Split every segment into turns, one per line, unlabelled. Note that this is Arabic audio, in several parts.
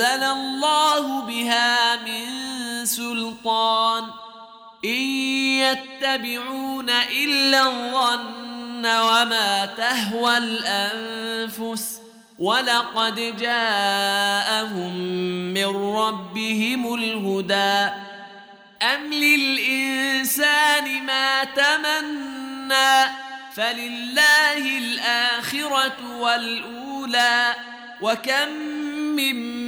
أنزل الله بها من سلطان. إن يتبعون إلا الظن وما تهوى الأنفس. ولقد جاءهم من ربهم الهدى. أم للإنسان ما تمنى؟ فلله الآخرة والأولى. وكم من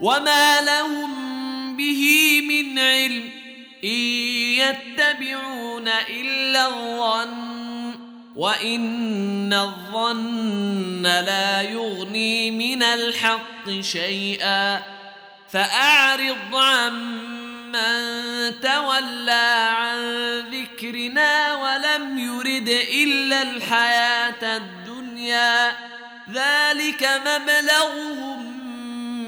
وما لهم به من علم إن يتبعون إلا الظن وإن الظن لا يغني من الحق شيئا فأعرض عمن تولى عن ذكرنا ولم يرد إلا الحياة الدنيا ذلك مبلغهم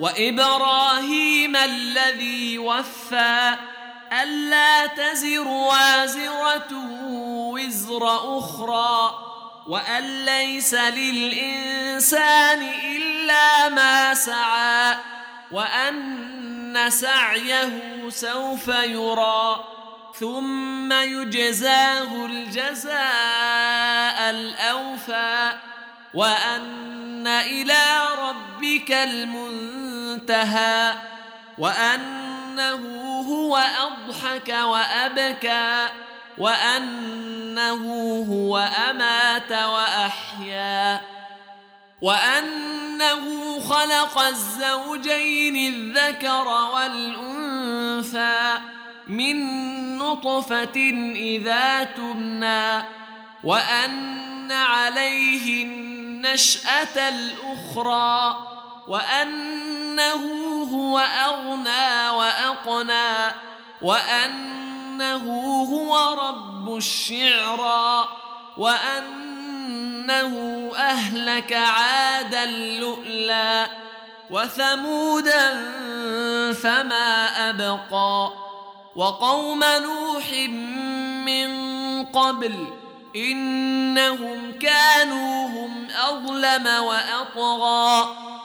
وإبراهيم الذي وفى ألا تزر وازرة وزر أخرى وأن ليس للإنسان إلا ما سعى وأن سعيه سوف يرى ثم يجزاه الجزاء الأوفى وأن إلى ربك المنتهى وأنه هو أضحك وأبكى وأنه هو أمات وأحيا وأنه خلق الزوجين الذكر والأنثى من نطفة إذا تمنى وأن عليه النشأة الأخرى وأنه هو أغنى وأقنى وأنه هو رب الشعرى وأنه أهلك عادا لؤلا وثمودا فما أبقى وقوم نوح من قبل إنهم كانوا هم أظلم وأطغى